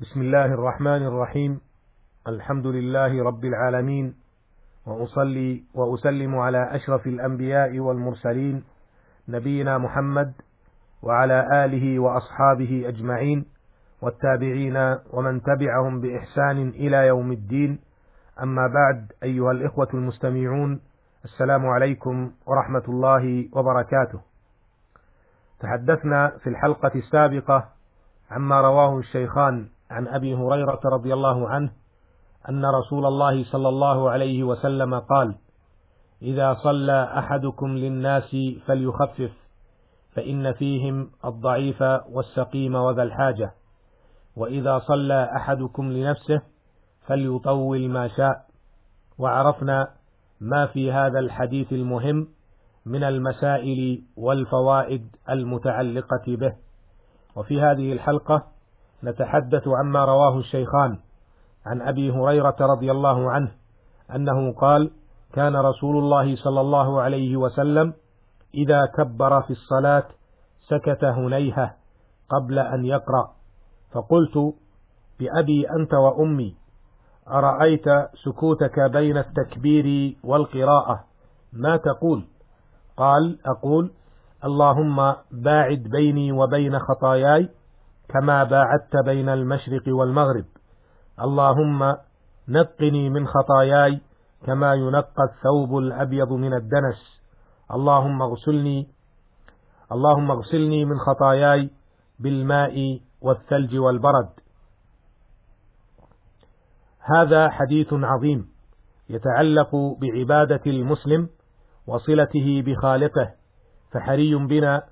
بسم الله الرحمن الرحيم الحمد لله رب العالمين واصلي واسلم على اشرف الانبياء والمرسلين نبينا محمد وعلى اله واصحابه اجمعين والتابعين ومن تبعهم باحسان إلى يوم الدين اما بعد ايها الاخوه المستمعون السلام عليكم ورحمه الله وبركاته تحدثنا في الحلقة السابقه عما رواه الشيخان عن أبي هريرة رضي الله عنه أن رسول الله صلى الله عليه وسلم قال إذا صلى أحدكم للناس فليخفف فإن فيهم الضعيف والسقيم وذا الحاجة. وإذا صلى أحدكم لنفسه فليطول ما شاء. وعرفنا ما في هذا الحديث المهم من المسائل والفوائد المتعلقة به. وفي هذه الحلقة نتحدث عما رواه الشيخان عن أبي هريرة رضي الله عنه أنه قال كان رسول الله صلى الله عليه وسلم إذا كبر في الصلاة سكت هنيهة قبل أن يقرأ. فقلت بأبي أنت وأمي أرأيت سكوتك بين التكبير والقراءة؟ ما تقول؟ قال أقول اللهم باعد بيني وبين خطاياي كما باعدت بين المشرق والمغرب. اللهم نقني من خطاياي كما ينقى الثوب الأبيض من الدنس. اللهم اغسلني اللهم اغسلني من خطاياي بالماء والثلج والبرد. هذا حديث عظيم يتعلق بعبادة المسلم وصلته بخالقه فحري بنا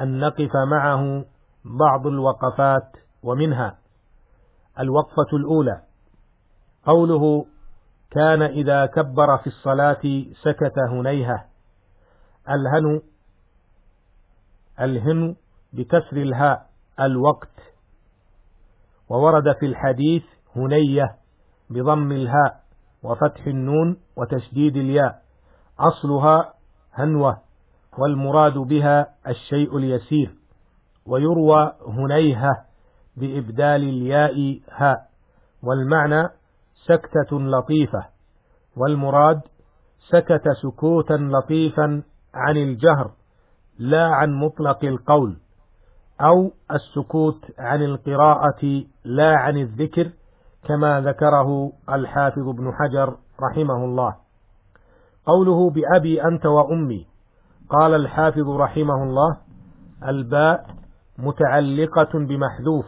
أن نقف معه بعض الوقفات ومنها الوقفة الأولى. قوله كان إذا كبر في الصلاة سكت هنيهة الهن الهن بكسر الهاء الوقت. وورد في الحديث هنية بضم الهاء وفتح النون وتشديد الياء. أصلها هنوة والمراد بها الشيء اليسير. ويروى هنيهة بإبدال الياء هاء والمعنى سكتة لطيفة والمراد سكت سكوتا لطيفا عن الجهر لا عن مطلق القول أو السكوت عن القراءة لا عن الذكر كما ذكره الحافظ ابن حجر رحمه الله. قوله بأبي أنت وأمي قال الحافظ رحمه الله الباء متعلقة بمحذوف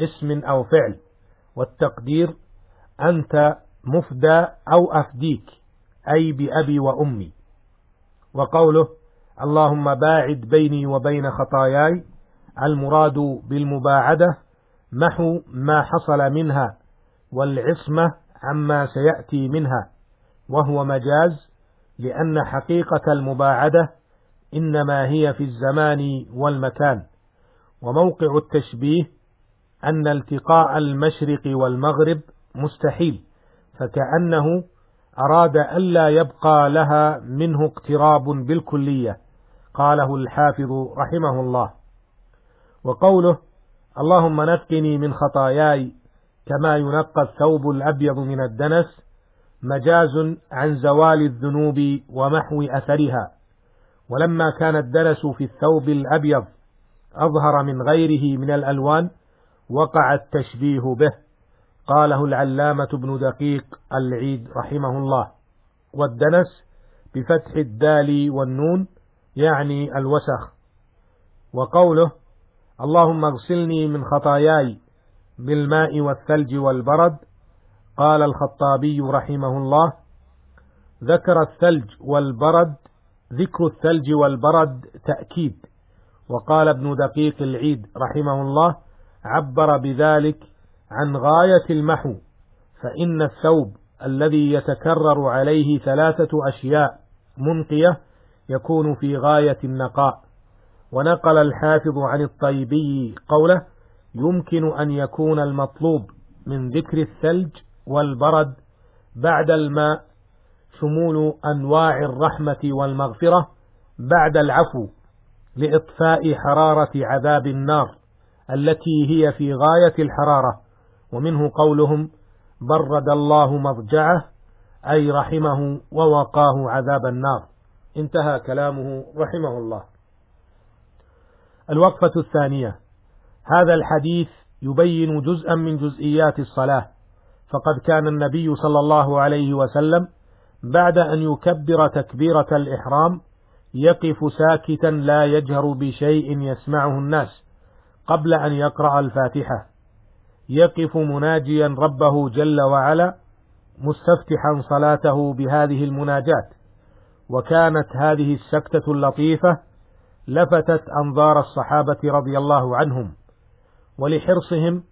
اسم أو فعل والتقدير أنت مفدى أو أفديك أي بأبي وأمي. وقوله اللهم باعد بيني وبين خطاياي المراد بالمباعدة محو ما حصل منها والعصمة عما سيأتي منها وهو مجاز لأن حقيقة المباعدة إنما هي في الزمان والمكان. وموقع التشبيه أن التقاء المشرق والمغرب مستحيل فكأنه أراد ألا يبقى لها منه اقتراب بالكلية قاله الحافظ رحمه الله. وقوله اللهم نقني من خطاياي كما ينقى الثوب الأبيض من الدنس مجاز عن زوال الذنوب ومحو أثرها ولما كان الدنس في الثوب الأبيض أظهر من غيره من الألوان وقع التشبيه به قاله العلامة ابن دقيق العيد رحمه الله والدنس بفتح الدال والنون يعني الوسخ. وقوله اللهم اغسلني من خطاياي بالماء والثلج والبرد قال الخطابي رحمه الله ذكر الثلج والبرد ذكر الثلج والبرد تأكيد وقال ابن دقيق العيد رحمه الله عبر بذلك عن غاية المحو فإن الثوب الذي يتكرر عليه ثلاثة أشياء منقية يكون في غاية النقاء. ونقل الحافظ عن الطيبي قوله يمكن أن يكون المطلوب من ذكر الثلج والبرد بعد الماء شمول أنواع الرحمة والمغفرة بعد العفو لإطفاء حرارة عذاب النار التي هي في غاية الحرارة ومنه قولهم برد الله مضجعه أي رحمه ووقاه عذاب النار. انتهى كلامه رحمه الله. الوقفة الثانية هذا الحديث يبين جزءا من جزئيات الصلاة فقد كان النبي صلى الله عليه وسلم بعد أن يكبر تكبيرة الإحرام يقف ساكتا لا يجهر بشيء يسمعه الناس قبل أن يقرأ الفاتحة. يقف مناجيا ربه جل وعلا مستفتحا صلاته بهذه المناجات. وكانت هذه السكتة اللطيفة لفتت أنظار الصحابة رضي الله عنهم ولحرصهم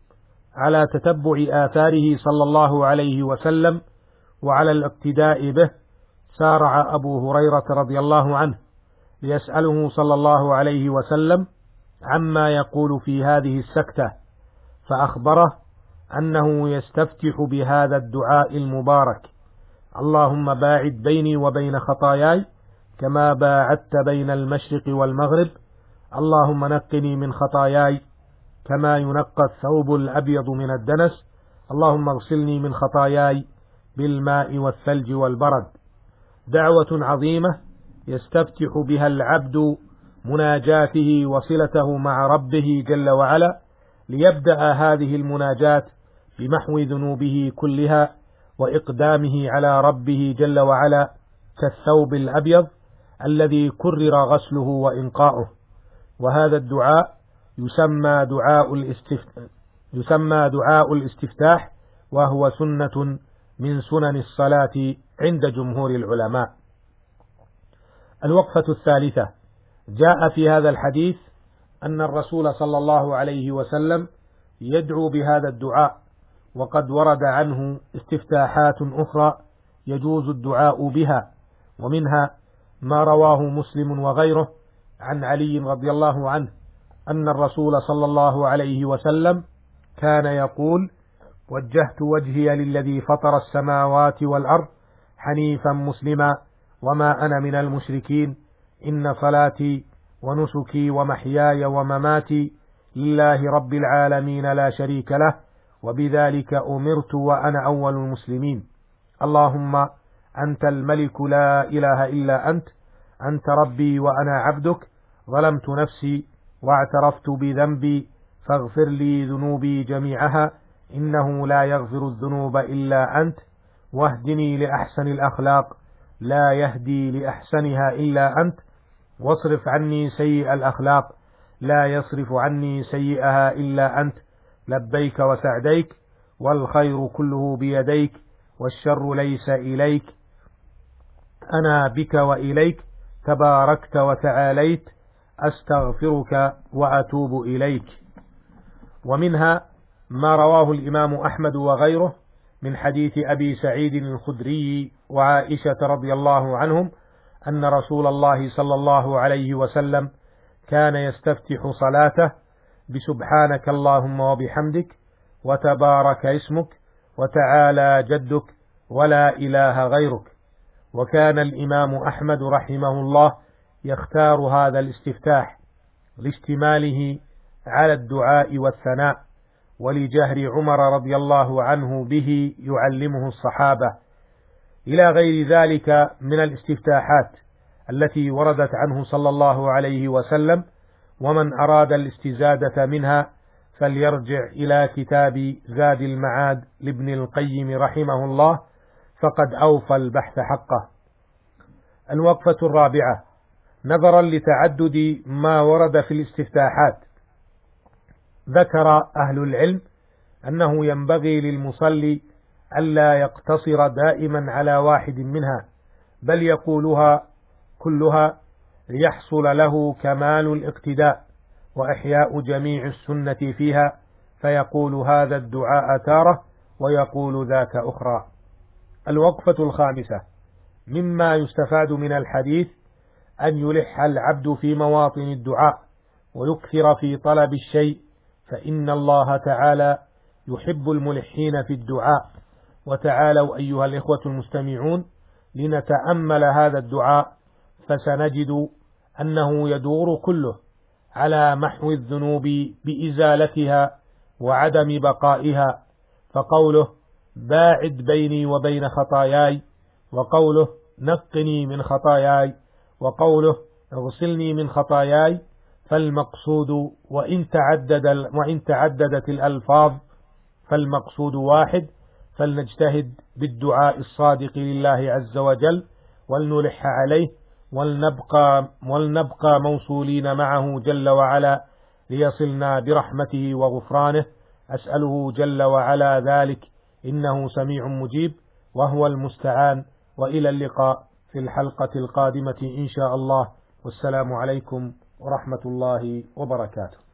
على تتبع آثاره صلى الله عليه وسلم وعلى الاقتداء به سارع أبو هريرة رضي الله عنه. ليسأله صلى الله عليه وسلم عما يقول في هذه السكتة فأخبره أنه يستفتح بهذا الدعاء المبارك. اللهم باعد بيني وبين خطاياي كما باعدت بين المشرق والمغرب. اللهم نقني من خطاياي كما ينقى الثوب الأبيض من الدنس. اللهم اغسلني من خطاياي بالماء والثلج والبرد. دعوة عظيمة يستفتح بها العبد مناجاته وصلته مع ربه جل وعلا ليبدأ هذه المناجاة بمحو ذنوبه كلها وإقدامه على ربه جل وعلا كالثوب الأبيض الذي كرر غسله وإنقاؤه وهذا الدعاء يسمى دعاء الاستفتاح يسمى دعاء الاستفتاح وهو سنة من سنن الصلاة عند جمهور العلماء. الوقفة الثالثة. جاء في هذا الحديث أن الرسول صلى الله عليه وسلم يدعو بهذا الدعاء وقد ورد عنه استفتاحات أخرى يجوز الدعاء بها ومنها ما رواه مسلم وغيره عن علي رضي الله عنه أن الرسول صلى الله عليه وسلم كان يقول وجهت وجهي للذي فطر السماوات والأرض حنيفا مسلما وما أنا من المشركين. إن صلاتي ونسكي ومحياي ومماتي لله رب العالمين لا شريك له وبذلك أمرت وأنا أول المسلمين. اللهم أنت الملك لا إله إلا أنت أنت ربي وأنا عبدك. ظلمت نفسي واعترفت بذنبي فاغفر لي ذنوبي جميعها إنه لا يغفر الذنوب إلا أنت. واهدني لأحسن الأخلاق لا يهدي لأحسنها إلا أنت واصرف عني سيء الأخلاق لا يصرف عني سيئها إلا أنت. لبيك وسعديك والخير كله بيديك والشر ليس إليك. أنا بك وإليك تباركت وتعاليت أستغفرك وأتوب إليك. ومنها ما رواه الإمام أحمد وغيره من حديث أبي سعيد الخدري وعائشة رضي الله عنهم أن رسول الله صلى الله عليه وسلم كان يستفتح صلاته بسبحانك اللهم وبحمدك وتبارك اسمك وتعالى جدك ولا إله غيرك. وكان الإمام أحمد رحمه الله يختار هذا الاستفتاح لاشتماله على الدعاء والثناء. ولجهر عمر رضي الله عنه به يعلمه الصحابة إلى غير ذلك من الاستفتاحات التي وردت عنه صلى الله عليه وسلم ومن أراد الاستزادة منها فليرجع إلى كتاب زاد المعاد لابن القيم رحمه الله فقد أوفى البحث حقه. الوقفة الرابعة نظرا لتعدد ما ورد في الاستفتاحات ذكر أهل العلم أنه ينبغي للمصلي ألا يقتصر دائما على واحد منها بل يقولها كلها ليحصل له كمال الاقتداء وإحياء جميع السنة فيها فيقول هذا الدعاء تارة ويقول ذاك أخرى. الوقفة الخامسة مما يستفاد من الحديث أن يلح العبد في مواطن الدعاء ويكثر في طلب الشيء فإن الله تعالى يحب الملحين في الدعاء. وتعالوا أيها الإخوة المستمعون لنتأمل هذا الدعاء فسنجد أنه يدور كله على محو الذنوب بإزالتها وعدم بقائها. فقوله باعد بيني وبين خطاياي وقوله نقني من خطاياي وقوله اغسلني من خطاياي فالمقصود وإن تعدد وإن تعددت الألفاظ فالمقصود واحد فلنجتهد بالدعاء الصادق لله عز وجل ولنلح عليه ولنبقى, ولنبقى موصولين معه جل وعلا ليصلنا برحمته وغفرانه. أسأله جل وعلا ذلك إنه سميع مجيب وهو المستعان. وإلى اللقاء في الحلقة القادمة إن شاء الله. والسلام عليكم ورحمة الله وبركاته.